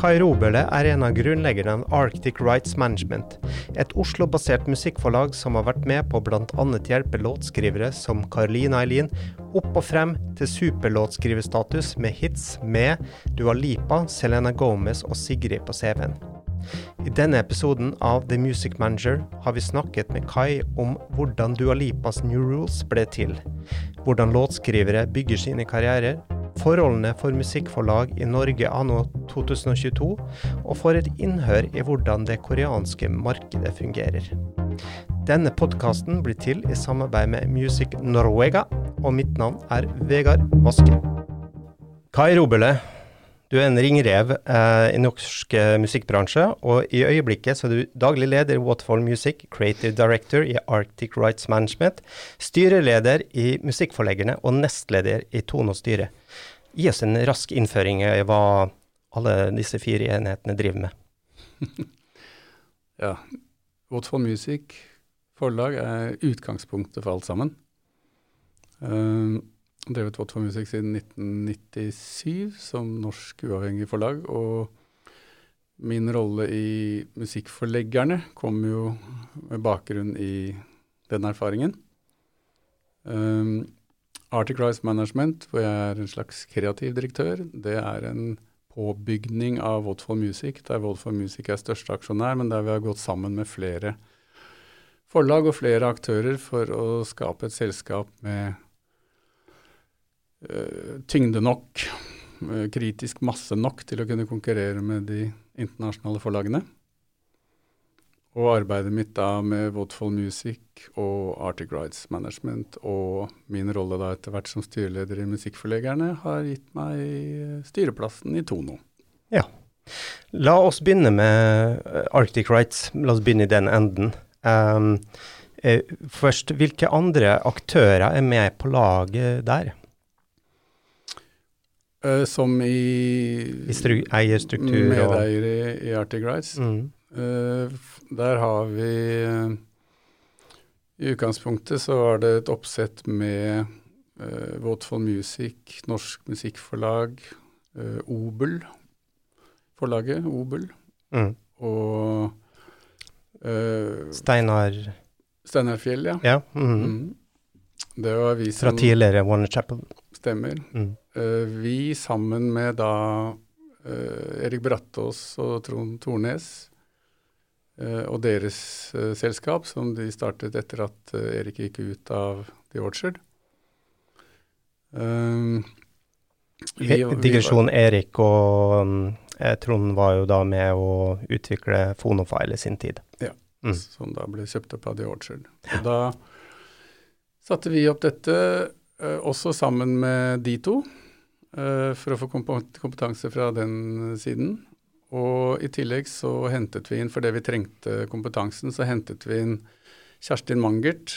Kai Robøle er en av grunnleggerne av Arctic Rights Management, et Oslo-basert musikkforlag som har vært med på bl.a. hjelpe låtskrivere som Caroline Eileen opp og frem til superlåtskriverstatus med hits med Dua Lipa, Selena Gomez og Sigrid på CV-en. I denne episoden av The Music Manager har vi snakket med Kai om hvordan Dua Lipas New Rules ble til, hvordan låtskrivere bygger sine karrierer, forholdene for musikkforlag i Norge anno 2022, og får et innhør i hvordan det koreanske markedet fungerer. Denne podkasten blir til i samarbeid med Music Norwega, og mitt navn er Vegard Vaske. Kai Robele, du er en ringrev eh, i norsk eh, musikkbransje, og i øyeblikket så er du daglig leder i Waterfall Music, creative director i Arctic Rights Management, styreleder i Musikkforleggerne og nestleder i Tone og Styre. Gi oss en rask innføring i hva alle disse fire enhetene driver med. ja, Watford Music forlag er utgangspunktet for alt sammen. Uh, drevet Watford Music siden 1997 som norsk uavhengig forlag. Og min rolle i Musikkforleggerne kom jo med bakgrunn i den erfaringen. Um, Arctic Rise Management, hvor jeg er en slags kreativ direktør, det er en påbygning av Vodfold Music, der Vodfold Music er største aksjonær, men der vi har gått sammen med flere forlag og flere aktører for å skape et selskap med uh, tyngde nok, uh, kritisk masse nok til å kunne konkurrere med de internasjonale forlagene. Og arbeidet mitt da med Vodfold Music og Arctic Rides Management og min rolle da etter hvert som styreleder i Musikkforleggerne har gitt meg eh, styreplassen i Tono. Ja. La oss begynne med eh, Arctic Rights. La oss begynne i den enden. Um, eh, først, hvilke andre aktører er med på laget der? Uh, som i, I eierstruktur? Medeiere i, i Arctic Rights. Mm. Uh, der har vi I utgangspunktet så var det et oppsett med uh, Waterfall Music, Norsk Musikkforlag, uh, Obel, forlaget Obel, mm. og uh, Steinar Steinarfjell, ja. ja. Mm. Mm. Det var vi som Fra tidligere Warner Chapel. Stemmer. Mm. vi sammen med da Erik Brattås og Trond Tornes Eh, og deres uh, selskap, som de startet etter at uh, Erik gikk ut av The Orchard. Um, Digresjon Erik og um, Trond var jo da med å utvikle Fonofile i sin tid. Ja, mm. som da ble kjøpt opp av The Orchard. Og da satte vi opp dette også sammen med de to, for å få kompetanse fra den siden. Og i tillegg så hentet vi inn, fordi vi trengte kompetansen, så hentet vi inn Kjerstin Mangert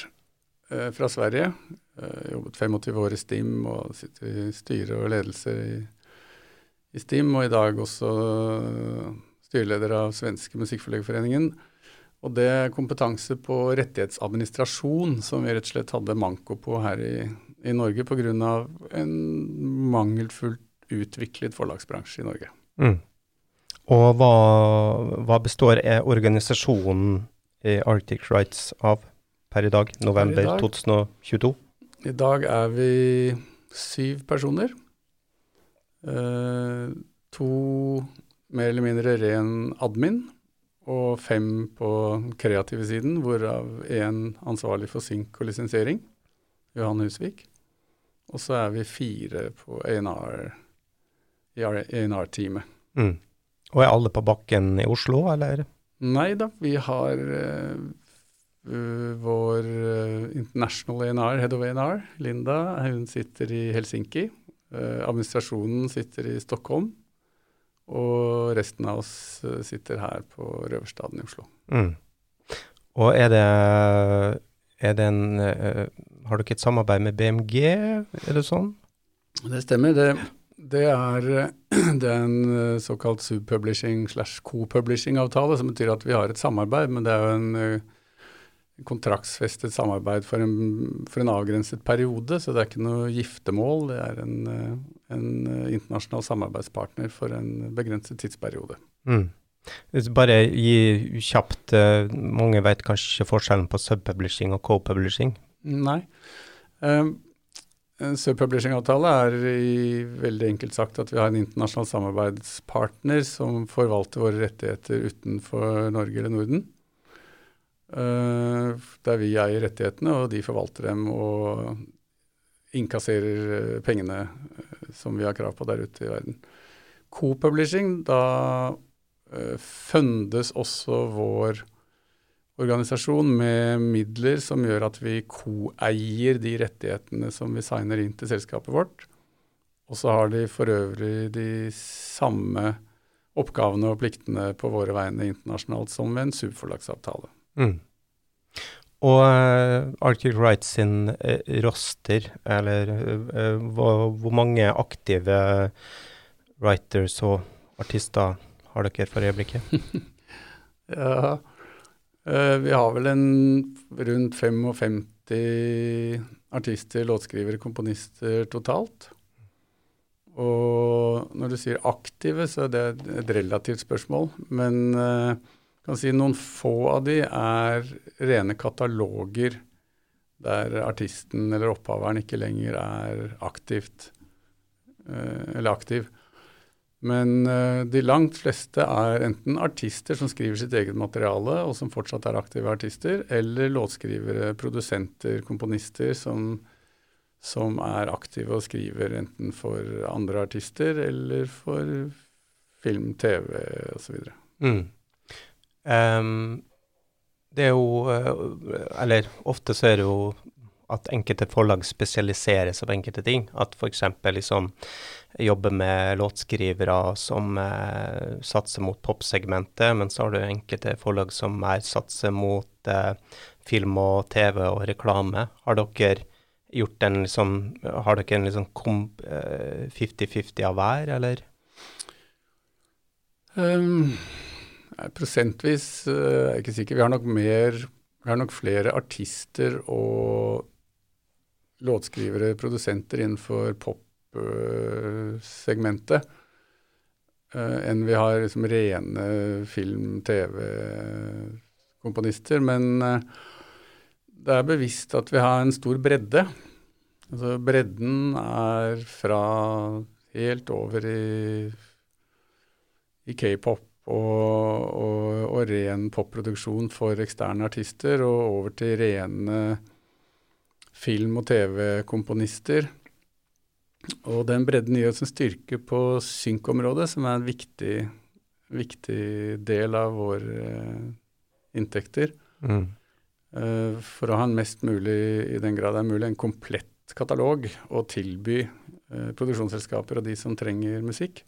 eh, fra Sverige. Eh, jobbet 25 år i STIM og sitter i styre og ledelse i, i STIM, og i dag også styreleder av Svenske Musikkforleggerforeningen. Og det er kompetanse på rettighetsadministrasjon som vi rett og slett hadde manko på her i, i Norge pga. en mangelfullt utviklet forlagsbransje i Norge. Mm. Og hva, hva består organisasjonen i Arctic Rights av per i dag, november i dag, 2022? I dag er vi syv personer. Eh, to mer eller mindre ren admin, og fem på kreative siden, hvorav én ansvarlig for synk og lisensiering, Johan Husvik. Og så er vi fire på A&R, i A&R-teamet. Mm. Og er alle på bakken i Oslo, eller? Nei da, vi har uh, vår uh, international ANR, head of ANR, Linda. Hun sitter i Helsinki. Uh, administrasjonen sitter i Stockholm. Og resten av oss sitter her på Røverstaden i Oslo. Mm. Og er det, er det en Har du ikke et samarbeid med BMG, er det sånn? Det stemmer. det det er, det er en eh, såkalt subpublishing slash co-publishing-avtale, som betyr at vi har et samarbeid, men det er jo en uh, kontraktsfestet samarbeid for en, for en, avgrenset periode, så det er ikke noe giftermål. Det er en, en internasjonal samarbeidspartner for en begrenset tidsperiode. Mm. Bare gi kjapt, mange vet kanskje forskjellen på subpublishing og co-publishing? Nei. Um, en subpublishing-avtale er i, veldig enkelt sagt at vi har en internasjonal samarbeidspartner som forvalter våre rettigheter utenfor Norge eller Norden. Uh, der vi eier rettighetene, og de forvalter dem og innkasserer eh, pengene uh, som vi har krav på der ute i verden. Co-publishing, da uh, fundes også vår organisasjon med midler som gjør at vi koeier de rettighetene som vi signer inn til selskapet vårt. Og så har de for øvrig de samme oppgavene og pliktene på våre vegne internasjonalt som ved en subforlagsavtale. Mm. Og uh, Arctic Rights sin uh, roster, eller uh, hvor, hvor, mange aktive writers og artister har dere for øyeblikket? ja, vi har vel en rundt 55 artister, låtskrivere, komponister totalt. Og når du sier aktive, så er det et relativt spørsmål. Men jeg kan si Noen få av de er rene kataloger der artisten eller opphaveren ikke lenger er aktivt eh, eller aktiv. Men eh, de langt fleste er enten artister som skriver sitt eget materiale, og som fortsatt er aktive artister, eller låtskrivere, produsenter, komponister som, som er aktive og skriver enten for andre artister eller for film, TV osv. Mm. Um, det er jo uh, Eller ofte så er det jo at enkelte forlag spesialiseres av enkelte ting. At f.eks. liksom jobber med låtskrivere som eh, satser mot popsegmentet, men så har du enkelte forlag som mer satser mot eh, film og TV og reklame. Har dere gjort en liksom Har dere en liksom 50-50 av hver, eller? Um Prosentvis uh, er jeg ikke sikker. Vi har nok mer Vi har nok flere artister og låtskrivere, produsenter innenfor pop-segmentet uh, enn vi har liksom rene film-, TV-komponister. Men uh, det er bevisst at vi har en stor bredde. Altså bredden er fra helt over i, i k-pop og, og, og ren popproduksjon for eksterne artister, og over til rene film- og TV-komponister. Og den bredden gir oss en styrke på synkområdet, som er en viktig, viktig del av våre uh, inntekter. Mm. Uh, for å ha en mest mulig, i den grad det er mulig, en komplett katalog å tilby uh, produksjonsselskaper og de som trenger musikk.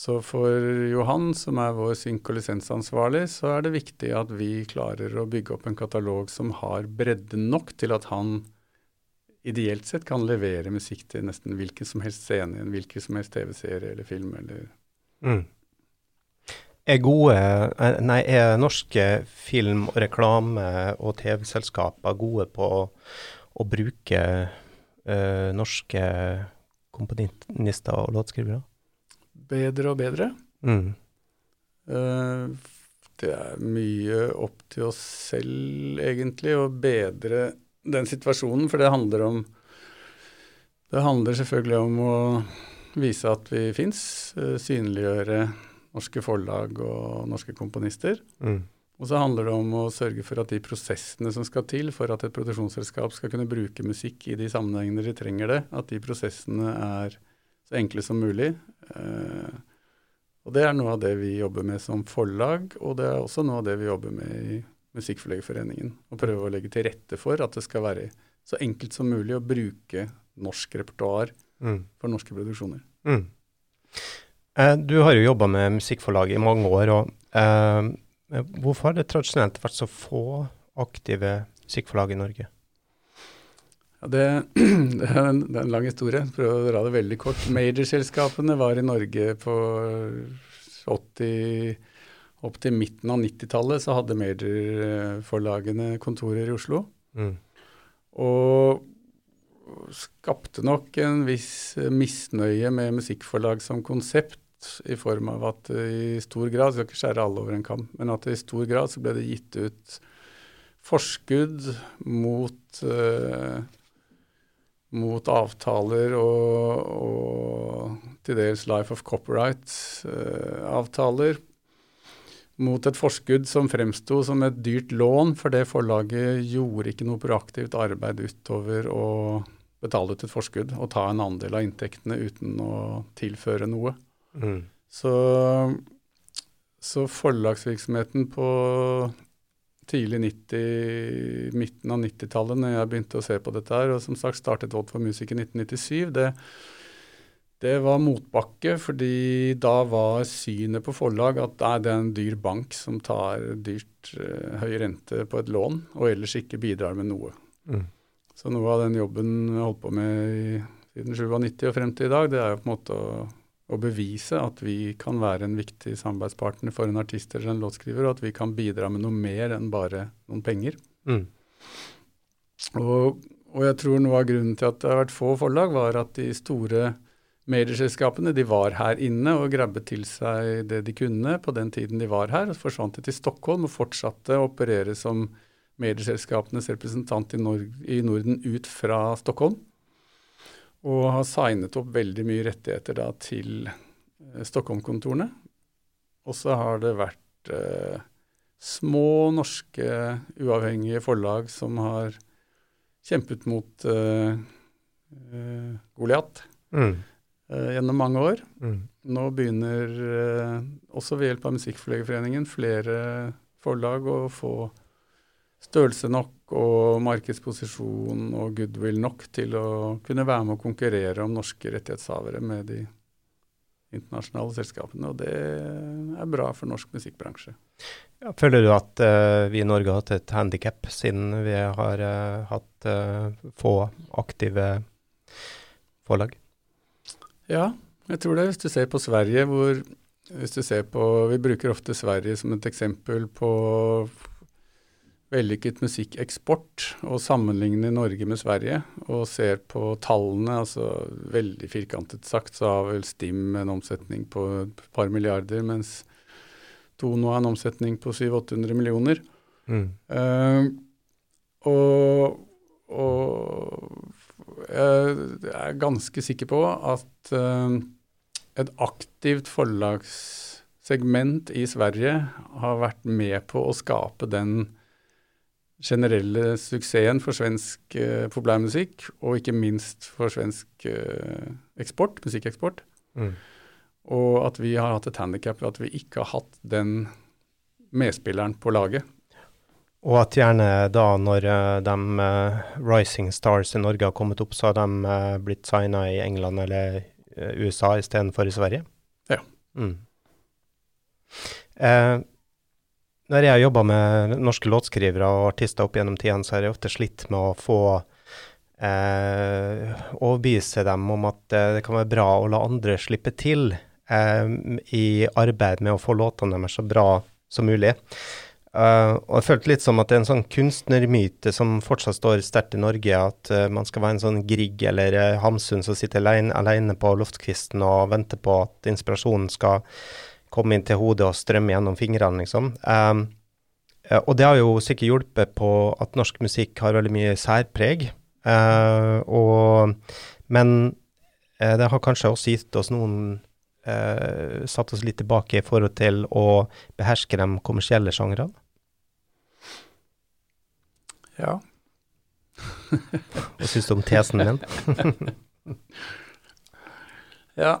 Så for Johan, som er vår synk- og lisensansvarlig, så er det viktig at vi klarer å bygge opp en katalog som har bredde nok til at han ideelt sett kan levere musikk til nesten hvilken som helst scene, en hvilken som helst TV-serie eller film. Eller mm. Er gode, eh, nei, er norske film-, og reklame- og TV-selskaper gode på å bruke uh, norske komponister og låtskrivere? bedre og bedre. Mm. Uh, det er mye opp til oss selv, egentlig, å bedre den situasjonen. For det handler om Det handler selvfølgelig om å vise at vi fins. Uh, synliggjøre norske forlag og norske komponister. Mm. Og så handler det om å sørge for at de prosessene som skal til for at et produksjonsselskap skal kunne bruke musikk i de sammenhengene de trenger det, at de prosessene er så enkle som mulig. Eh, og det er noe av det vi jobber med som forlag, og det er også noe av det vi jobber med i Musikkforleggerforeningen. og prøve å legge til rette for at det skal være så enkelt som mulig å bruke norsk repertoar mm. for norske produksjoner. Mm. Eh, du har jo jobba med musikkforlag i mange år. og eh, Hvorfor har det tradisjonelt vært så få aktive musikkforlag i Norge? Ja, det, det, er en, det, er en, lang historie. Prøv å dra det veldig kort. Major-selskapene var i Norge på 80 Opp til midten av 90-tallet så hadde major-forlagene kontorer i Oslo. Mm. Og skapte nok en viss misnøye med musikkforlag som konsept, i form av at i stor grad, skal ikke skjære alle over en kam, men at i stor grad så ble det gitt ut forskudd mot uh, mot avtaler og, og, til dels Life of Copyright-avtaler. Uh, mot et forskudd som fremsto som et dyrt lån, for det forlaget gjorde ikke noe proaktivt arbeid utover å betale ut et forskudd og ta en andel av inntektene uten å tilføre noe. Mm. Så, så forlagsvirksomheten på tidlig 90, midten av 90-tallet, når jeg begynte å se på dette her, og som sagt startet Vold for Music i 1997, det, det var motbakke, fordi da var synet på forlag at det er en dyr bank som tar dyrt uh, høy rente på et lån, og ellers ikke bidrar med noe. Mm. Så noe av den jobben jeg holdt på med i, siden 97 og frem til i dag, det er jo på en måte å å bevise at vi kan være en viktig samarbeidspartner for en artist eller en låtskriver, og at vi kan bidra med noe mer enn bare noen penger. Mm. Og, og, jeg tror noe av grunnen til at det har vært få forlag, var at de store medieselskapene de var her inne og grabbet til seg det de kunne på den tiden de var her. og Forsvant til Stockholm og fortsatte å operere som medieselskapenes representant i, Nord i Norden ut fra Stockholm. Og har signet opp veldig mye rettigheter da til eh, Stockholm-kontorene. Og så har det vært eh, små norske uavhengige forlag som har kjempet mot eh, eh, Goliat mm. Eh, gjennom mange år. Mm. Nå begynner, eh, også ved hjelp av Musikkforleggerforeningen, flere forlag å få størrelse nok og markedsposisjon og goodwill nok til å kunne være med å konkurrere om norske rettighetshavere med de internasjonale selskapene. Og det er bra for norsk musikkbransje. Ja, føler du at uh, vi i Norge har hatt et handikap siden vi har uh, hatt uh, få aktive forlag? Ja, jeg tror det. Hvis du ser på Sverige, hvor hvis du ser på, Vi bruker ofte Sverige som et eksempel på vellykket musikkeksport og sammenligner Norge med Sverige og ser på tallene, altså veldig firkantet sagt, så har vel Stim en omsetning på et par milliarder, mens Tono har en omsetning på 700-800 millioner. Mm. Uh, og, og, jeg er ganske sikker på at uh, et aktivt forlagssegment i Sverige har vært med på å skape den generelle suksessen for svensk uh, populærmusikk, og ikke minst for svensk eksport, musikkeksport. Mm. Og at vi har hatt et handikap ved at vi ikke har hatt den medspilleren på laget. Og at gjerne da, når uh, de Rising Stars i Norge har kommet opp, så har de blitt signa i England eller USA istedenfor i Sverige? Ja. Mm. Eh, når jeg har jobba med norske låtskrivere og artister opp gjennom tidene, så har jeg ofte slitt med å få eh, overbevise dem om at eh, det kan være bra å la andre slippe til eh, i arbeid med å få låtene deres så bra som mulig. Uh, og jeg følte litt som at det er en sånn kunstnermyte som fortsatt står sterkt i Norge, at uh, man skal være en sånn Grieg eller uh, Hamsun som sitter alene, alene på loftkvisten og venter på at inspirasjonen skal komme inn til hodet og strømme gjennom fingrene, liksom. Um, og det har jo sikkert hjulpet på at norsk musikk har veldig mye særpreg. Og, men det har kanskje også gitt oss noen Satt oss litt tilbake i forhold til å beherske de kommersielle sjangrene. Ja. Hva syns du om tesen min? ja.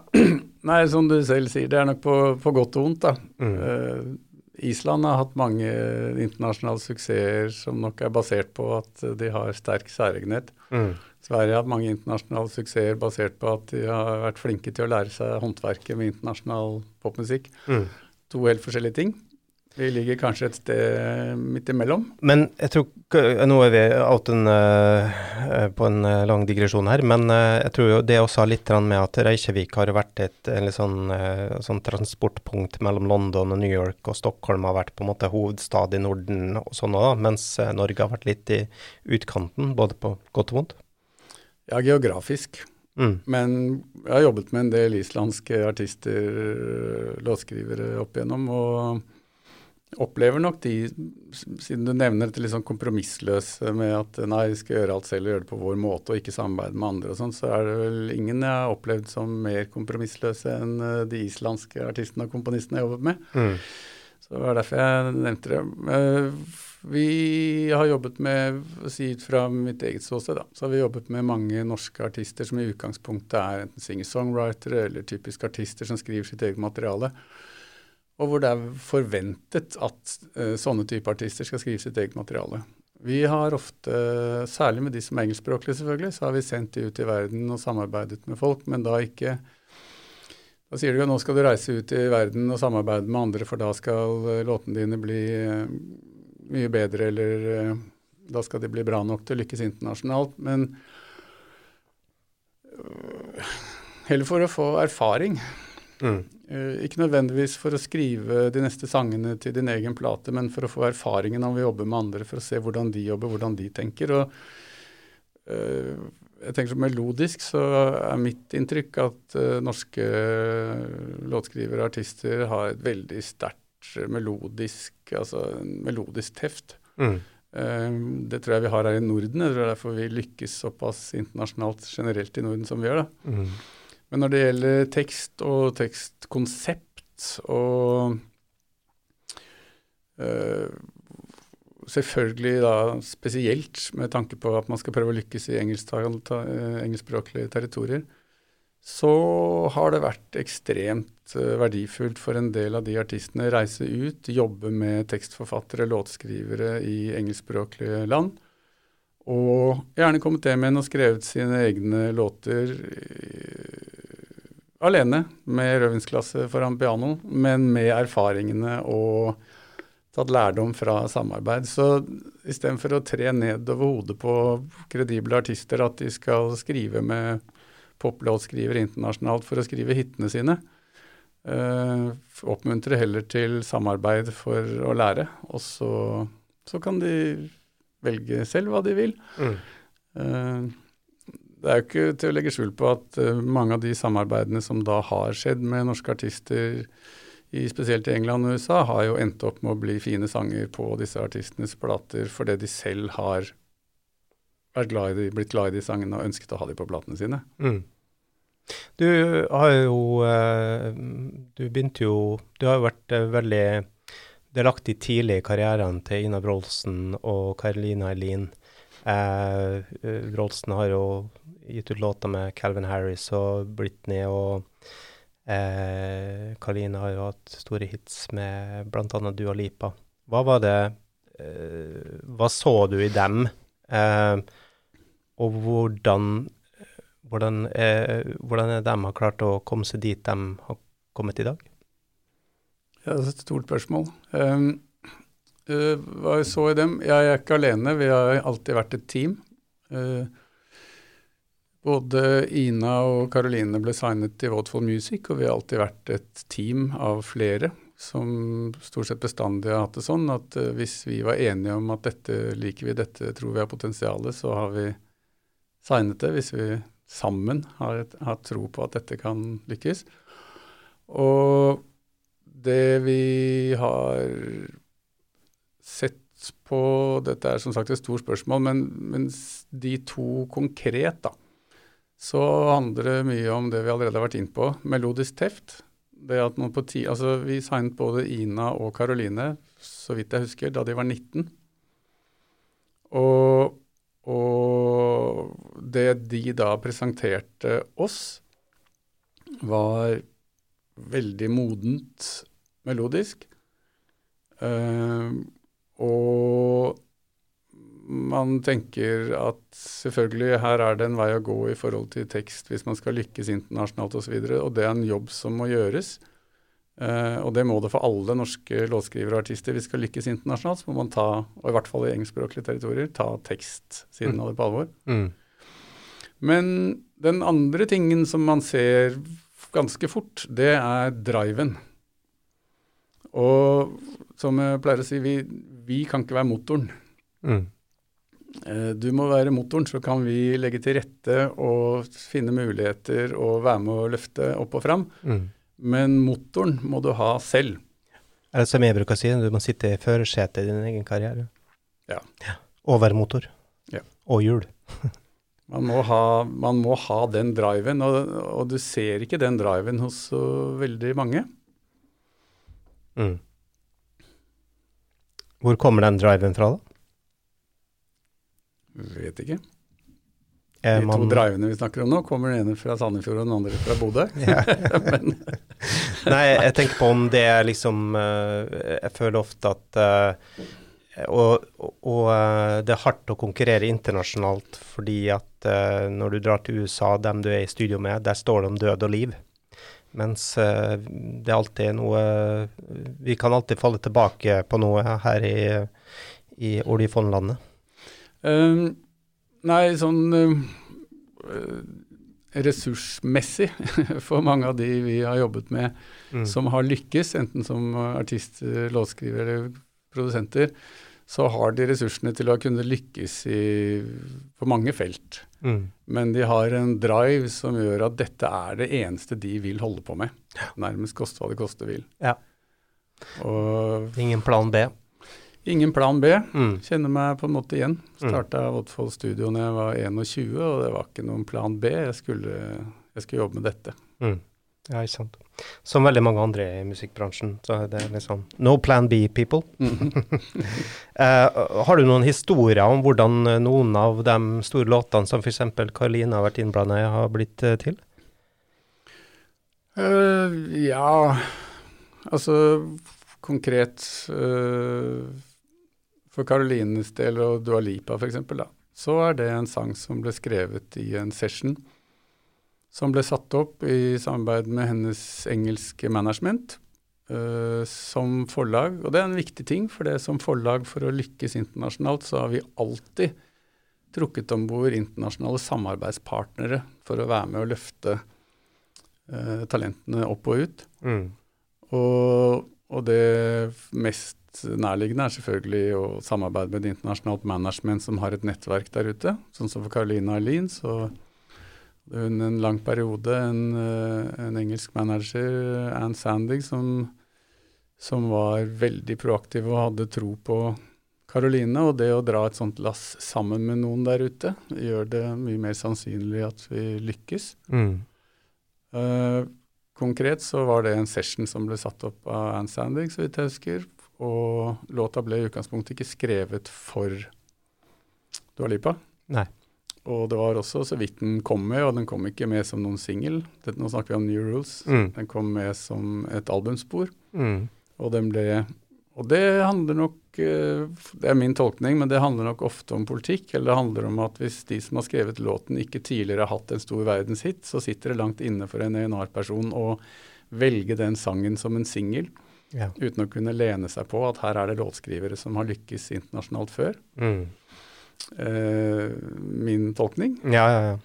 Nei, som du selv sier, det er nok på, på godt og vondt, da. Mm. Uh, Island har hatt mange internasjonale suksesser som nok er basert på at de har sterk særegenhet. Mm. Sverige har hatt mange internasjonale suksesser basert på at de har vært flinke til å lære seg håndverket med internasjonal popmusikk. Mm. To helt forskjellige ting. Vi ligger kanskje et sted midt imellom. Men jeg tror Nå er vi out en, uh, på en uh, lang digresjon her, men uh, jeg tror jo det også har litt med at Reykjavik har vært et sånn, sånn, transportpunkt mellom London og New York, og Stockholm har vært på en måte hovedstad i Norden og sånn òg, mens Norge har vært litt i utkanten, både på godt og vondt. Ja, geografisk. Mm. Men jeg har jobbet med en del islandske artister, låtskrivere opp igjennom, og opplever nok de, siden du nevner dette litt sånn kompromissløse med at nei, vi skal gjøre alt selv og gjøre det på vår måte og ikke samarbeide med andre og sånn, så er det vel ingen jeg har opplevd som mer kompromissløse enn eh, de islandske artistene og komponistene jeg har jobbet med. Mm. Så det var derfor jeg nevnte det. Eh, Vi har jobbet med, si ut fra mitt eget ståsted, da, så har vi jobbet med mange norske artister som i utgangspunktet er enten singer-songwritere eller typiske artister som skriver sitt eget materiale. Og hvor det er forventet at uh, sånne type artister skal skrive sitt eget materiale. Vi har ofte, særlig med de som er engelskspråklige selvfølgelig, så har vi sendt de ut i verden og samarbeidet med folk, men da ikke Da sier du at nå skal du reise ut i verden og samarbeide med andre, for da skal eh, låtene dine bli eh, mye bedre, eller da skal de bli bra nok til å lykkes internasjonalt. Men øh, heller for å få erfaring. Mm. Eh, ikke nødvendigvis for å skrive de neste sangene til din egen plate, men for å få erfaringen av å jobbe med andre, for å se hvordan de jobber, hvordan de tenker. Og eh, jeg tenker så Melodisk så er mitt inntrykk at eh, norske låtskrivere og artister har et veldig sterkt melodisk, altså melodisk teft. Mm. Det tror jeg vi har her i Norden. Jeg tror det er derfor vi lykkes såpass internasjonalt generelt i Norden som vi gjør. da. Mm. Men når det gjelder tekst og tekstkonsept og øh, Selvfølgelig da spesielt med tanke på at man skal prøve å lykkes i eh, engelskspråklige territorier, så har det vært ekstremt øh, verdifullt for en del av de artistene å reise ut, jobbe med tekstforfattere, låtskrivere i engelskspråklige land. Og gjerne kommet hjem igjen og skrevet sine egne låter eh, alene, med røvingsklasse foran piano, men med erfaringene og tatt lærdom fra samarbeid. Så istedenfor å tre ned over hodet på kredible artister at de skal skrive med poplåtskrivere internasjonalt for å skrive hitene sine, eh, oppmuntre heller til samarbeid for å lære. Og så, så kan de velge selv hva de vil. Mm. Eh, Det er jo ikke til å legge skjul på at eh, mange av de samarbeidene som da har skjedd med norske artister, i, spesielt i England og USA, har jo endt opp med å bli fine sanger på disse artistenes plater fordi de selv har glad de, blitt glad i de sangene og ønsket å ha de på platene sine. Mm. Du har jo eh, Du begynte jo Du har jo vært eh, veldig delaktig tidlig i karrieren til Ina Brolsen og Carolina Eileen. Eh, eh, har jo gitt ut låter med Calvin Harris og Britney, og eh, Karline har jo hatt store hits med bl.a. Dua Lipa. Hva var det eh, Hva så du i dem, og hvordan hvordan, er, hvordan er de har klart å komme seg dit de har kommet i dag? Ja, det er et stort spørsmål. Um, uh, hva jeg så i dem? Jeg er ikke alene, vi har alltid vært et team. Uh, både Ina og Karoline ble signet til Vodful Music, og vi har alltid vært et team av flere som stort sett bestandig har hatt det sånn at uh, hvis vi var enige om at dette liker vi, dette tror vi har potensial, så har vi signet det. Hvis vi sammen har, et, har tro på at dette kan lykkes. Og det vi har sett på Dette er som sagt et stort spørsmål, men, mens de to konkret, da, så handler det mye om det vi allerede har vært inne på. Melodisk teft. Det at man på ti, altså Vi signet både Ina og Karoline, så vidt jeg husker, da de var 19. Og, og det de da presenterte oss, var veldig modent melodisk. Uh, og man tenker at selvfølgelig her er det en vei å gå i forhold til tekst hvis man skal lykkes internasjonalt osv., og, så videre, og det er en jobb som må gjøres. Uh, og det må det for alle norske låtskrivere og artister. Hvis vi skal lykkes internasjonalt, så må man ta, og i hvert fall i engelskspråklige territorier, ta tekstsiden Mm. av det på alvor. Mm. Men den andre tingen som man ser ganske fort, det er driven. Og som jeg pleier å si, vi, vi kan ikke være motoren. Mm. Eh, du må være motoren, så kan vi legge til rette og finne muligheter og være med å løfte opp og fram. Mm. Men motoren må du ha selv. Er det som jeg bruker å si, du må sitte i førersetet i din egen karriere. Ja. Og være motor. Ja. Og hjul. Man må ha, man må ha den driven, og, og, du ser ikke den driven hos så veldig mange. Mm. Hvor kommer den driven fra, da? Vet ikke. Er De to drivene vi snakker om nå, kommer den ene fra Sandefjord og den andre fra Bodø. Nei, jeg tenker på om det er liksom eh, Jeg føler ofte at eh, og, og, eh, det er hardt å konkurrere internasjonalt fordi at eh, når du drar til USA, dem du er i studio med, der står det om død og liv. Mens det det er alltid noe Vi kan alltid falle tilbake på noe her i, i oljefondlandet. Um, nei, sånn uh, ressursmessig for mange av de vi har jobbet med Mm. som har lykkes, enten som artist, låtskriver eller produsenter, så har de ressursene til å kunne lykkes i, på mange felt. Mm. Men de har en drive som gjør at dette er det eneste de vil holde på med. Nærmest koste hva det koste vil. Ja. Og Ingen plan B. ingen plan B. Mm. Kjenner meg på en måte igjen. Mm. Vodfold Studio da jeg var 21, og det var ikke noen plan B. Jeg skulle, jeg skulle jobbe med dette. Mm. Ja, ikke sant. Som veldig mange andre i musikkbransjen. Så det er liksom No plan B, people. Eh, har du noen historier om hvordan noen av de store låtene som f.eks. Karoline har vært innblanda i, har blitt uh, til? Uh, ja, altså konkret eh, For Karolines del og Dua Lipa f.eks., da, så er det en sang som ble skrevet i en session. Som ble satt opp i samarbeid med hennes engelske management uh, som forlag. Og det er en viktig ting, for det som forlag for å lykkes internasjonalt, så har vi alltid trukket om bord internasjonale samarbeidspartnere for å være med å løfte uh, talentene opp og ut. Mm. Og, og det mest nærliggende er selvfølgelig å samarbeide med et internasjonalt management som har et nettverk der ute. Sånn som for Caroline Eileen, så hun en lang periode en, eh, en engelsk manager, Anne Sandig, som, som var veldig proaktiv og hadde tro på Caroline. Og det å dra et sånt lass sammen med noen der ute, gjør det mye mer sannsynlig at vi lykkes. Mm. Uh, konkret så var det en session som ble satt opp av Anne Sandig, så vidt jeg husker. Og låta ble i utgangspunktet ikke skrevet for Dua Lipa. Nei. Og det var også så vidt den kom med, og den kom ikke med som noen singel. Nå snakker vi om New Rules. Mm. Den kom med som et albumspor. Mm. Og den ble Og det handler nok eh, Det er min tolkning, men det handler nok ofte om politikk. Eller det handler om at hvis de som har skrevet låten ikke tidligere har hatt en stor verdenshit, så sitter det langt inne for en ENR-person å velge den sangen som en singel, Ja. uten å kunne lene seg på at her er det låtskrivere som har lykkes internasjonalt før. Mm. Eh, min tolkning. ja, ja, ja.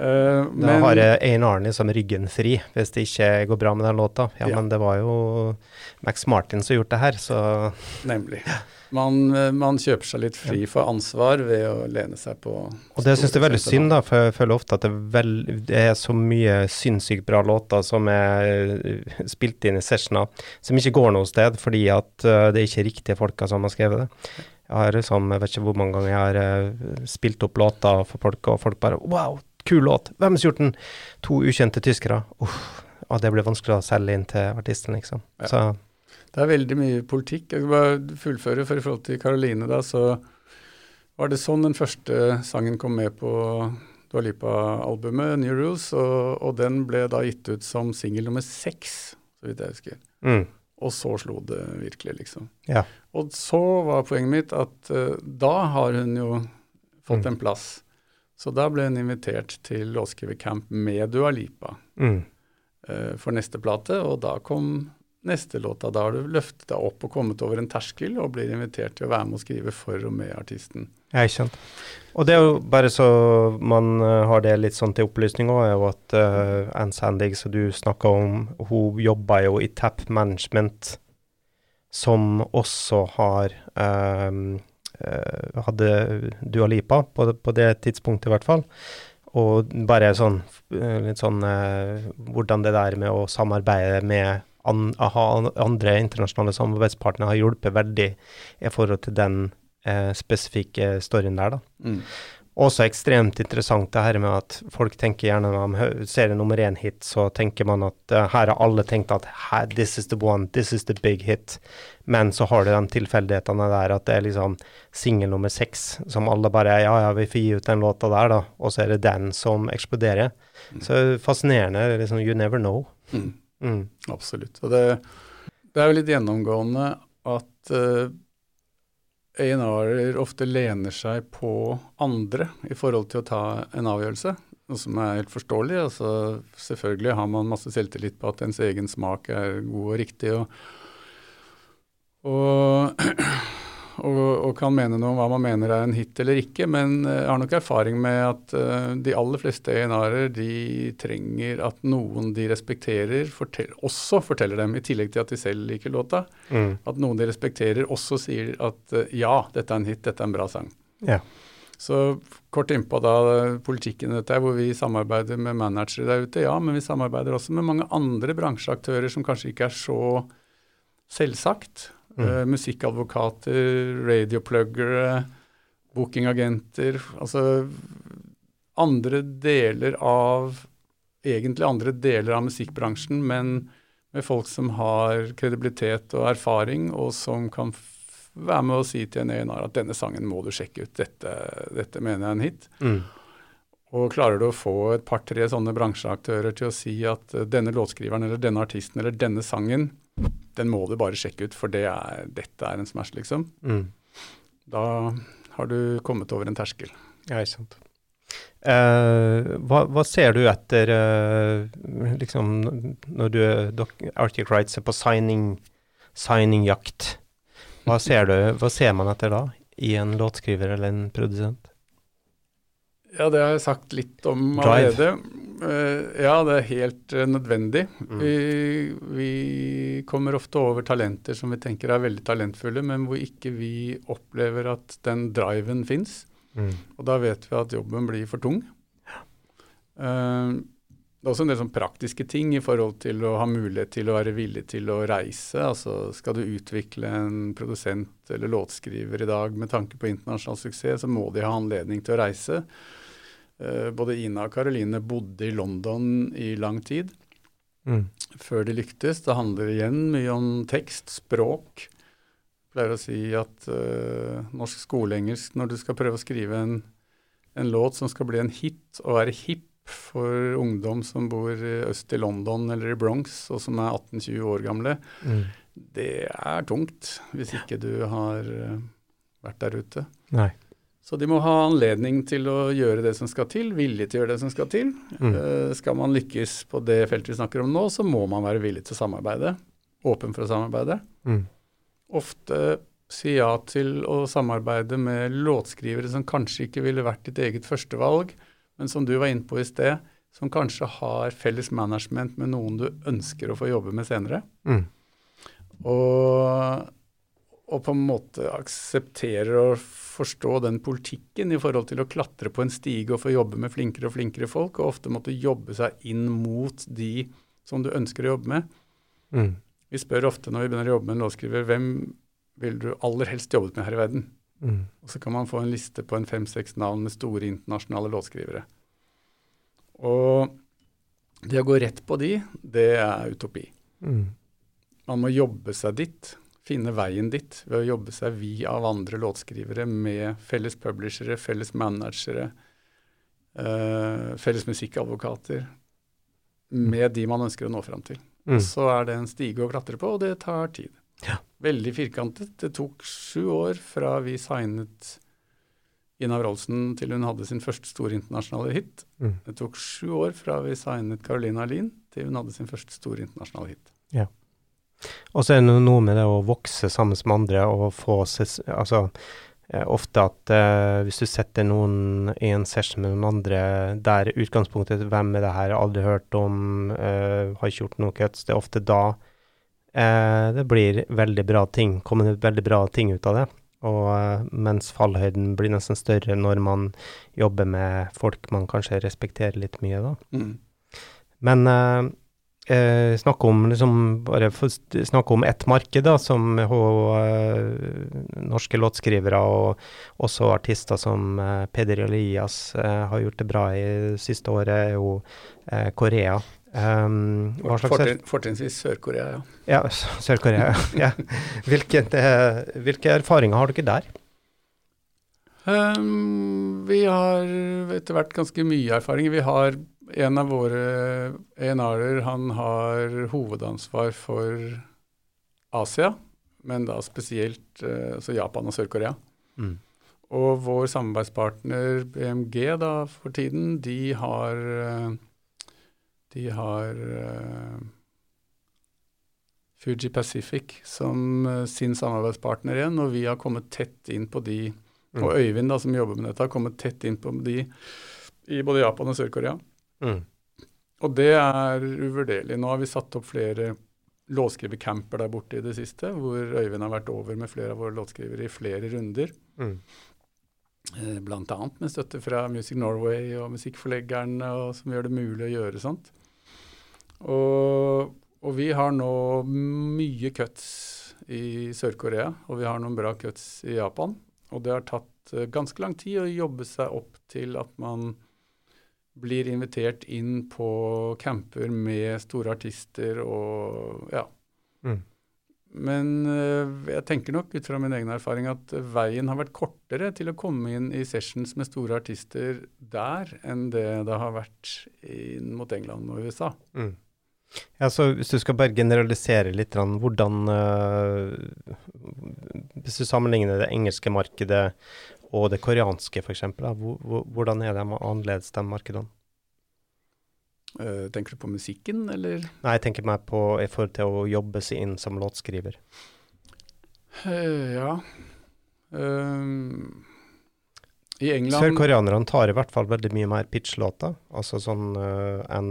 Eh, Da men har Arne som ryggen fri hvis det ikke går bra med den låta. Ja, Ja. men det var jo Max Martin som gjort det her, så Nemlig. Man, eh, man kjøper seg litt fri for ansvar ved å lene seg på Og det syns jeg er veldig synd, da, for jeg føler ofte at det er, vel, det er så mye sinnssykt bra låter som er spilt inn i sessioner, som ikke går noe sted fordi at det er ikke riktige folka som har skrevet det. Jeg har liksom, jeg vet ikke hvor mange ganger jeg har eh, spilt opp låter for folk, og folk bare Wow, kul låt! Hvem har gjort den? To ukjente tyskere. Uff. Og det blir vanskelig å selge inn til artisten, liksom. Ja. Så Det er veldig mye politikk. Jeg skal bare fullføre, for i forhold til Karoline, da, så var det sånn den første sangen kom med på Dua Lipa-albumet, New Rules, og, og den ble da gitt ut som singel nummer seks, så vidt jeg husker. mm, Og så slo det virkelig, liksom. Ja. Og så var poenget mitt at uh, da har hun jo fått Mm. en plass. Så da ble hun invitert til låtskrivercamp med Dua Lipa mm, uh, for neste plate, og da kom neste låta. Da har du løftet deg opp og kommet over en terskel og blir invitert til å være med og skrive for og med artisten. Ja, ikke sant. Og det er jo bare så man eh, har det litt sånn til opplysning òg, er jo at uh, Anne Sandig, som du snakka om, hun jobber jo i Tap Management, som også har um, uh, hadde Dua Lipa, på, på, det tidspunktet i hvert fall. Og bare sånn litt sånn Hvordan det der med å samarbeide med an, aha, andre internasjonale samarbeidspartnere har hjulpet veldig i forhold til den spesifikke storyen der, da. Mm også ekstremt interessant det her med at folk tenker gjerne når man ser en nummer én-hit, så tenker man at uh, her har alle tenkt at this is the one, this is the big hit. Men så har du de tilfeldighetene der at det er liksom singel nummer seks som alle bare Ja, ja, vi får gi ut den låta der, da. Og så er det den som eksploderer. Mm. Så fascinerende. liksom You never know. Mm. Mm. Absolutt. Og det, det, er jo litt gjennomgående at uh, A&R-er ofte lener seg på andre i forhold til å ta en avgjørelse, noe som er helt forståelig. Altså, selvfølgelig har man masse selvtillit på at ens egen smak er god og riktig. og, og og, og, kan mene noe om hva man mener er en hit eller ikke, men jeg har nok erfaring med at uh, de aller fleste ENR-er de trenger at noen de respekterer, fortell, også forteller dem, i tillegg til at de selv liker låta, mm. at noen de respekterer også sier at uh, ja, dette er en hit, dette er en bra sang. Ja. Så kort innpå da politikken dette hvor vi samarbeider med managere der ute. Ja, men vi samarbeider også med mange andre bransjeaktører som kanskje ikke er så selvsagt. Mm. Uh, musikadvokater, radiopluggere, bookingagenter. Altså andre deler av Egentlig andre deler av musikkbransjen, men med folk som har kredibilitet og erfaring, og som kan være med å si til en ENR at denne sangen må du sjekke ut, dette, dette mener jeg er en hit. Mm. Og klarer du å få et par-tre sånne bransjeaktører til å si at uh, denne låtskriveren eller denne artisten eller denne sangen den må du bare sjekke ut, for det er, dette er en smash, liksom. Mm. Da har du kommet over en terskel. Ja, ikke sant. Uh, hva, hva, ser du etter uh, liksom når du Arctic Rights er på signing signинgjakt? Hva ser du, hva ser man etter da i en låtskriver eller en produsent? Ja, det har jeg sagt litt om allerede. Uh, ja, det er helt uh, nødvendig. Mm. Vi, vi, kommer ofte over talenter som vi tenker er veldig talentfulle, men hvor ikke vi opplever at den driven fins. Mm. Og da vet vi at jobben blir for tung. Uh, det er også en del sånn praktiske ting i forhold til å ha mulighet til å være villig til å reise. Altså skal du utvikle en produsent eller låtskriver i dag med tanke på internasjonal suksess, så må de ha anledning til å reise. Uh, både Ina og Karoline bodde i London i lang tid mm. før de lyktes. Det handler igjen mye om tekst, språk. Jeg pleier å si at uh, norsk skoleengelsk, når du skal prøve å skrive en, en, låt som skal bli en hit og være hipp for ungdom som bor øst i London eller i Bronx, og som er 18-20 år gamle, mm. det er tungt hvis ikke du har uh, vært der ute. Nei. Så de må ha anledning til å gjøre det som skal til, vilje til å gjøre det som skal til. Mm. Uh, skal man lykkes på det feltet vi snakker om nå, så må man være villig til å samarbeide. Åpen for å samarbeide. Mm. Ofte si ja til å samarbeide med låtskrivere som kanskje ikke ville vært ditt eget førstevalg, men som du var inne på i sted, som kanskje har felles management med noen du ønsker å få jobbe med senere. Mm. Og og på en måte aksepterer og forstå den politikken i forhold til å klatre på en stige og få jobbe med flinkere og flinkere folk, og ofte måtte jobbe seg inn mot de som du ønsker å jobbe med. Mm. Vi spør ofte når vi begynner å jobbe med en låtskriver, hvem vil du aller helst jobbet med her i verden? Mm. Og så kan man få en liste på en fem-seks navn med store internasjonale låtskrivere. Og det å gå rett på de, det er utopi. Mm. Man må jobbe seg dit finne veien dit ved å jobbe seg via av andre låtskrivere med felles publishere, felles managere, uh, felles musikkadvokater. Med de man ønsker å nå fram til. Mm. Så er det en stige å klatre på, og det tar tid. Ja. Veldig firkantet. Det tok sju år fra vi signet Ina Wroldsen til hun hadde sin første store internasjonale hit. Mm. Det tok sju år fra vi signet Carolina Lien til hun hadde sin første store internasjonale hit. Ja. Og så er det noe med det å vokse sammen med andre og få Altså eh, ofte at uh, hvis du setter noen i en session med noen andre der utgangspunktet hvem er det her, aldri hørt om, Uh, har ikke gjort noe cuts, det er ofte da uh, det blir veldig bra ting, kommer det veldig bra ting ut av det. Og mens fallhøyden blir nesten større når man jobber med folk man kanskje respekterer litt mye, da. Mm. Men eh, snakke om liksom bare snakke om ett marked, da, som og, norske låtskrivere og også artister som Peder Elias har gjort det bra i det siste året, er jo Korea. Um, Fortrin, fortrinnsvis Sør-Korea, ja. Ja, Sør-Korea. ja. Hvilke, hvilke, erfaringer har dere der? Um, vi har etter hvert ganske mye erfaring. Vi har en av våre ENR-er, han har hovedansvar for Asia, men da spesielt uh, altså Japan og Sør-Korea. Mm. Og vår samarbeidspartner BMG da for tiden, de har uh, de har uh, Fuji Pacific som sin samarbeidspartner igjen, og vi har kommet tett inn på de. Mm. Og Øyvind, da, som jobber med dette, har kommet tett inn på de i både Japan og Sør-Korea. Mm. Og det er uvurderlig. Nå har vi satt opp flere låtskrivercamper der borte i det siste, hvor Øyvind har vært over med flere av våre låtskrivere i flere runder. Mm. Eh, Bl.a. med støtte fra Music Norway og musikkforleggerne, og som gjør det mulig å gjøre sånt. Og, og, vi har nå mye cuts i Sør-Korea, og vi har noen bra cuts i Japan. Og det har tatt uh, ganske lang tid å jobbe seg opp til at man blir invitert inn på camper med store artister og ja. Mm. Men uh, jeg tenker nok ut fra min egen erfaring at veien har vært kortere til å komme inn i sessions med store artister der enn det det har vært inn mot England og USA. Mm. Ja, så Hvis du skal bare generalisere litt, hvordan uh, Hvis du sammenligner det engelske markedet og det koreanske f.eks., hvordan er det annerledes, de markedene? Uh, tenker du på musikken, eller? Nei, jeg tenker meg på i forhold til å jobbe seg inn som låtskriver. Uh, ja. I England Sørkoreanerne tar i hvert fall veldig mye mer pitchlåter, altså sånn enn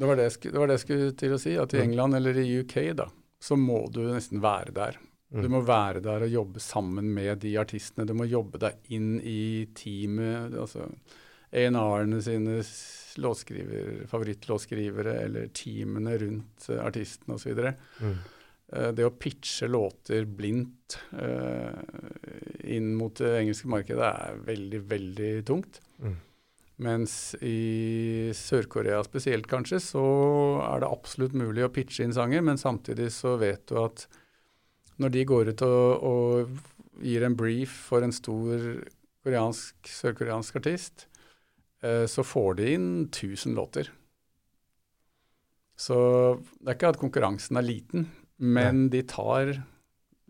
det var det, skulle, det var det, jeg skulle til å si. At i mm. England eller i UK, da, så må du nesten være der. Du må være der og jobbe sammen med de artistene. Du må jobbe deg inn i teamet. altså A&R-ene sine låtskriver, favorittlåtskrivere eller teamene rundt uh, artisten osv. Mm. Uh, det å pitche låter blindt uh, inn mot det engelske markedet er veldig, veldig tungt. Mm. Mens i Sør-Korea spesielt, kanskje, så er det absolutt mulig å pitche inn sanger, men samtidig så vet du at når de går ut og, og gir en brief for en stor sørkoreansk artist, eh, så får de inn 1000 låter. Så det er ikke at konkurransen er liten, men de tar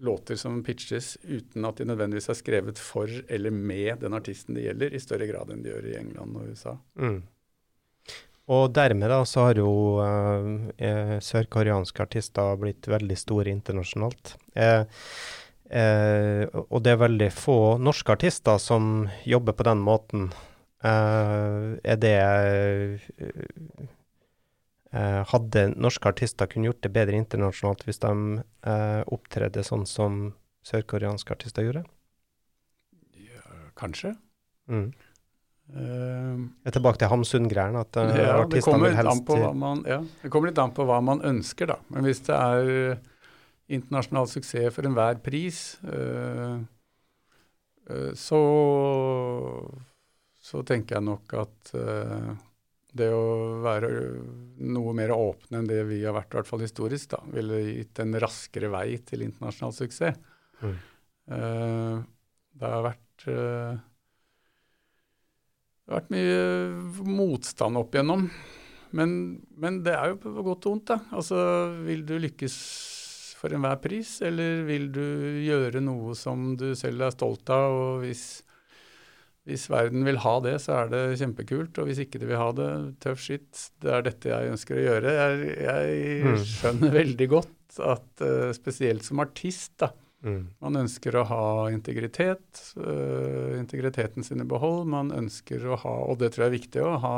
låter som pitches uten at de nødvendigvis er skrevet for eller med den artisten det gjelder, i større grad enn de gjør i England og USA. Mm. Og dermed da så har jo eh, sørkoreanske artister blitt veldig store internasjonalt. Eh, eh, og det er veldig få norske artister som jobber på den måten. Eh, er det Eh, hadde norske artister kunne gjort det bedre internasjonalt hvis de eh, opptredde sånn som sørkoreanske artister gjorde? Ja, kanskje. Mm. Uh, jeg er tilbake til Hamsun-greiene. at uh, ja, artistene vil helst man, ja, Det kommer litt an på hva man ønsker, da. Men hvis det er internasjonal suksess for enhver pris, uh, uh, så, så tenker jeg nok at det å være noe mer åpne enn det vi har vært, i hvert fall historisk, da, ville gitt en raskere vei til internasjonal suksess. Mm. Det har vært Det har vært mye motstand opp igjennom. Men, men, det er jo på godt og vondt, da. Altså, vil du lykkes for enhver pris, eller vil du gjøre noe som du selv er stolt av, og hvis hvis verden vil ha det, så er det kjempekult. Og hvis ikke de vil ha det, tøff skitt. Det er dette jeg ønsker å gjøre. Jeg, jeg mm. skjønner veldig godt at uh, spesielt som artist, da. Mm. Man ønsker å ha integritet, uh, integriteten sin i behold. Man ønsker å ha, og det tror jeg er viktig, å ha,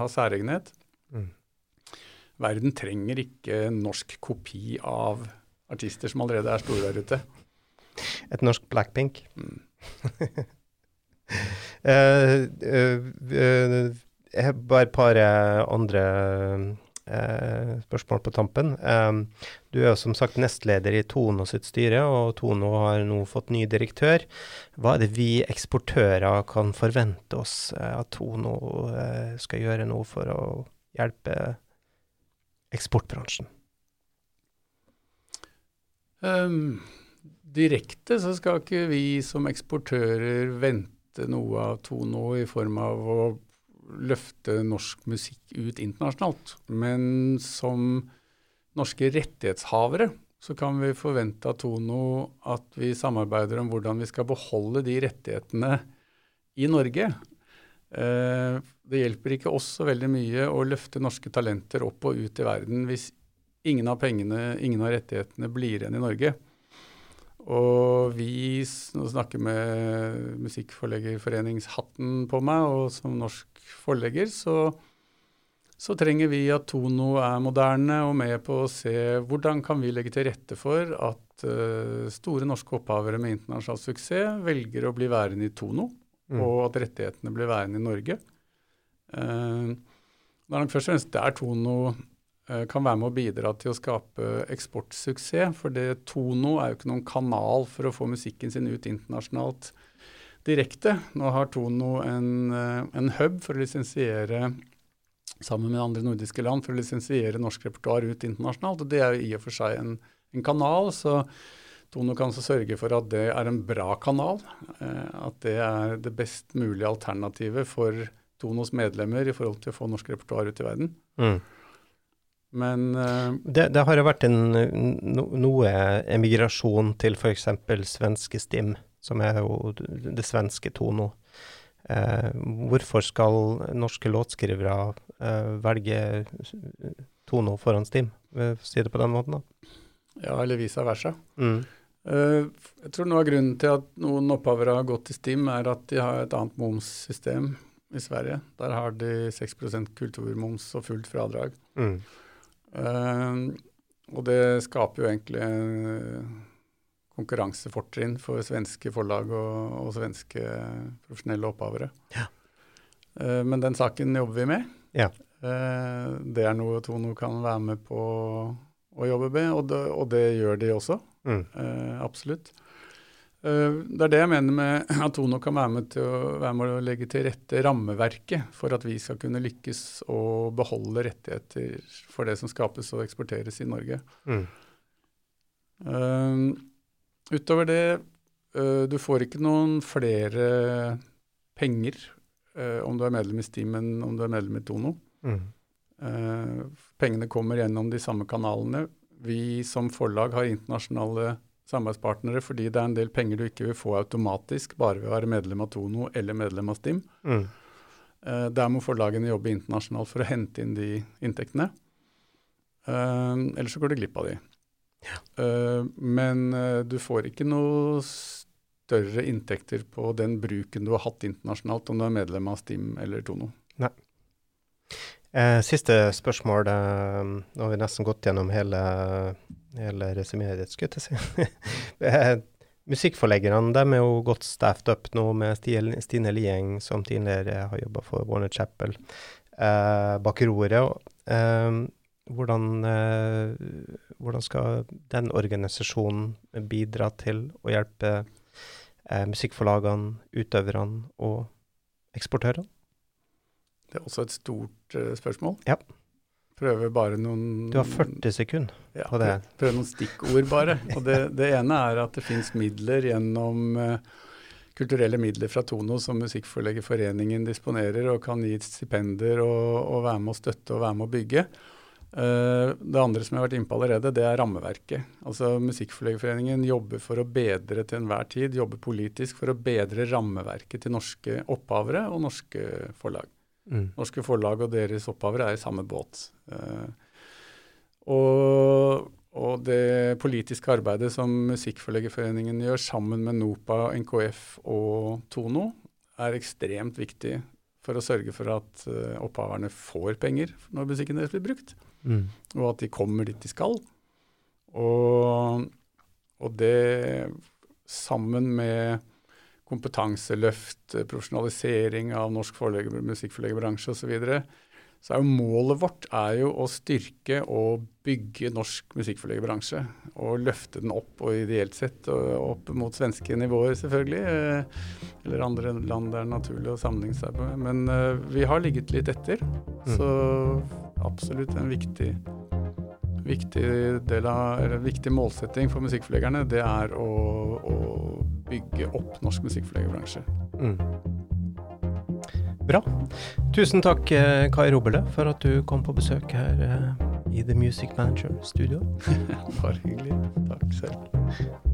ha særegenhet. Mm. Verden trenger ikke en norsk kopi av artister som allerede er store der ute. Et norsk Blackpink. Mm. uh, uh, eh, jeg har bare et par andre spørsmål på tampen. Eh, du er som sagt nestleder i Tono sitt styre, og Tono har nå fått ny direktør. Hva er det vi eksportører kan forvente oss eh, at Tono eh, skal gjøre nå for å hjelpe eksportbransjen? Um, direkte så skal ikke vi som eksportører vente noe av Tono i form av å løfte norsk musikk ut internasjonalt. Men som norske rettighetshavere så kan vi forvente av Tono at vi samarbeider om hvordan vi skal beholde de rettighetene i Norge. Eh, det hjelper ikke oss så veldig mye å løfte norske talenter opp og ut i verden hvis ingen av pengene, ingen av rettighetene blir igjen i Norge. Og vi snakker med Musikkforleggerforeningshatten på meg, og som norsk forlegger så, så, trenger vi at Tono er moderne og med på å se hvordan kan vi legge til rette for at uh, store norske opphavere med internasjonal suksess velger å bli værende i Tono, mm. og at rettighetene blir værende i Norge. Uh, det er nok først og fremst der Tono kan være med å bidra til å skape eksportsuksess. For det Tono er jo ikke noen kanal for å få musikken sin ut internasjonalt direkte. Nå har Tono en, eh, en hub for å lisensiere sammen med andre nordiske land for å lisensiere norsk repertoar ut internasjonalt. og Det er jo i og for seg en, en kanal. så Tono kan så sørge for at det er en bra kanal. Eh, at det er det best mulige alternativet for Tonos medlemmer i forhold til å få norsk repertoar ut i verden. Mm. Men uh, det, det, har jo vært en, no, noe emigrasjon til f.eks. svenske Stim, som er jo det svenske Tono. Uh, hvorfor skal norske låtskrivere uh, velge Tono foran Stim? Si det på den måten, da. Ja, eller vice versa. Mm. jeg tror noe av grunnen til at noen opphavere har gått til Stim, er at de har et annet momssystem i Sverige. Der har de 6% kulturmoms og fullt fradrag. Mm. Uh, og det skaper jo egentlig konkurransefortrinn for svenske forlag og, og svenske profesjonelle opphavere. Ja. Uh, men den saken jobber vi med. Ja. Uh, det er noe Tono kan være med på å jobbe med, og det, og det gjør de også. Mm. absolutt. Eh, det er det jeg mener med at Tono kan være med, til å, være med å legge til rette rammeverket for at vi skal kunne lykkes og beholde rettigheter for det som skapes og eksporteres i Norge. Mm. Uh, utover det, uh, du får ikke noen flere penger uh, om du er medlem i Steam enn om du er medlem i Tono. Mm. pengene kommer gjennom de samme kanalene. Vi som forlag har internasjonale samarbeidspartnere fordi det er en del penger du ikke vil få automatisk bare ved å være medlem av Tono eller medlem av Stim. Mm. Uh, der må forlagene jobbe internasjonalt for å hente inn de inntektene. Uh, ellers så går du glipp av de. Ja. Uh, men du får ikke noe større inntekter på den bruken du har hatt internasjonalt, om du er medlem av Stim eller Tono. Nei. Siste spørsmål. Nå har vi nesten gått gjennom hele, resumeet ditt, skulle jeg si. eh, musikkforleggerne de er jo godt staffed up nå med Stine Lieng, som tidligere har jobba for Warner Chapel, eh, bak roret. Eh, hvordan, eh, hvordan, skal den organisasjonen bidra til å hjelpe eh, musikkforlagene, utøverne og eksportørene? Det er også et stort uh, spørsmål. Ja. Prøve bare noen Du har 40 sekunder ja, på det. Prøve noen stikkord, bare. Og det, det ene er at det fins midler gjennom uh, kulturelle midler fra Tono som Musikkforleggerforeningen disponerer og kan gi stipender og, og, være med å støtte og være med å bygge. Uh, det andre som jeg har vært inne på allerede, det er rammeverket. Altså Musikkforleggerforeningen jobber for å bedre til enhver tid, jobber politisk for å bedre rammeverket til norske opphavere og norske forlag. Mm. Norske forlag og deres opphavere er i samme båt. Uh, og, og, det politiske arbeidet som Musikkforleggerforeningen gjør sammen med NOPA, NKF og Tono, er ekstremt viktig for å sørge for at uh, opphaverne får penger når musikken deres blir brukt, mm. og at de kommer dit de skal. Og, og det sammen med kompetanseløft, profesjonalisering av norsk musikkforleggerbransje osv., så, videre, så er jo målet vårt er jo å styrke og bygge norsk musikkforleggerbransje. Og løfte den opp, og ideelt sett opp mot svenske nivåer, selvfølgelig. Eh, eller andre land det er naturlig å sammenligne seg med. Men uh, vi har ligget litt etter. Mm. Så absolutt en viktig, viktig, del av, eller viktig målsetting for musikkforleggerne, det er å, å bygge opp norsk musikkforleggerbransje. Mm. Bra. Tusen takk, eh, Kai Robelø, for at du kom på besøk her eh, i The Music Manager Studio. Bare hyggelig. Takk selv.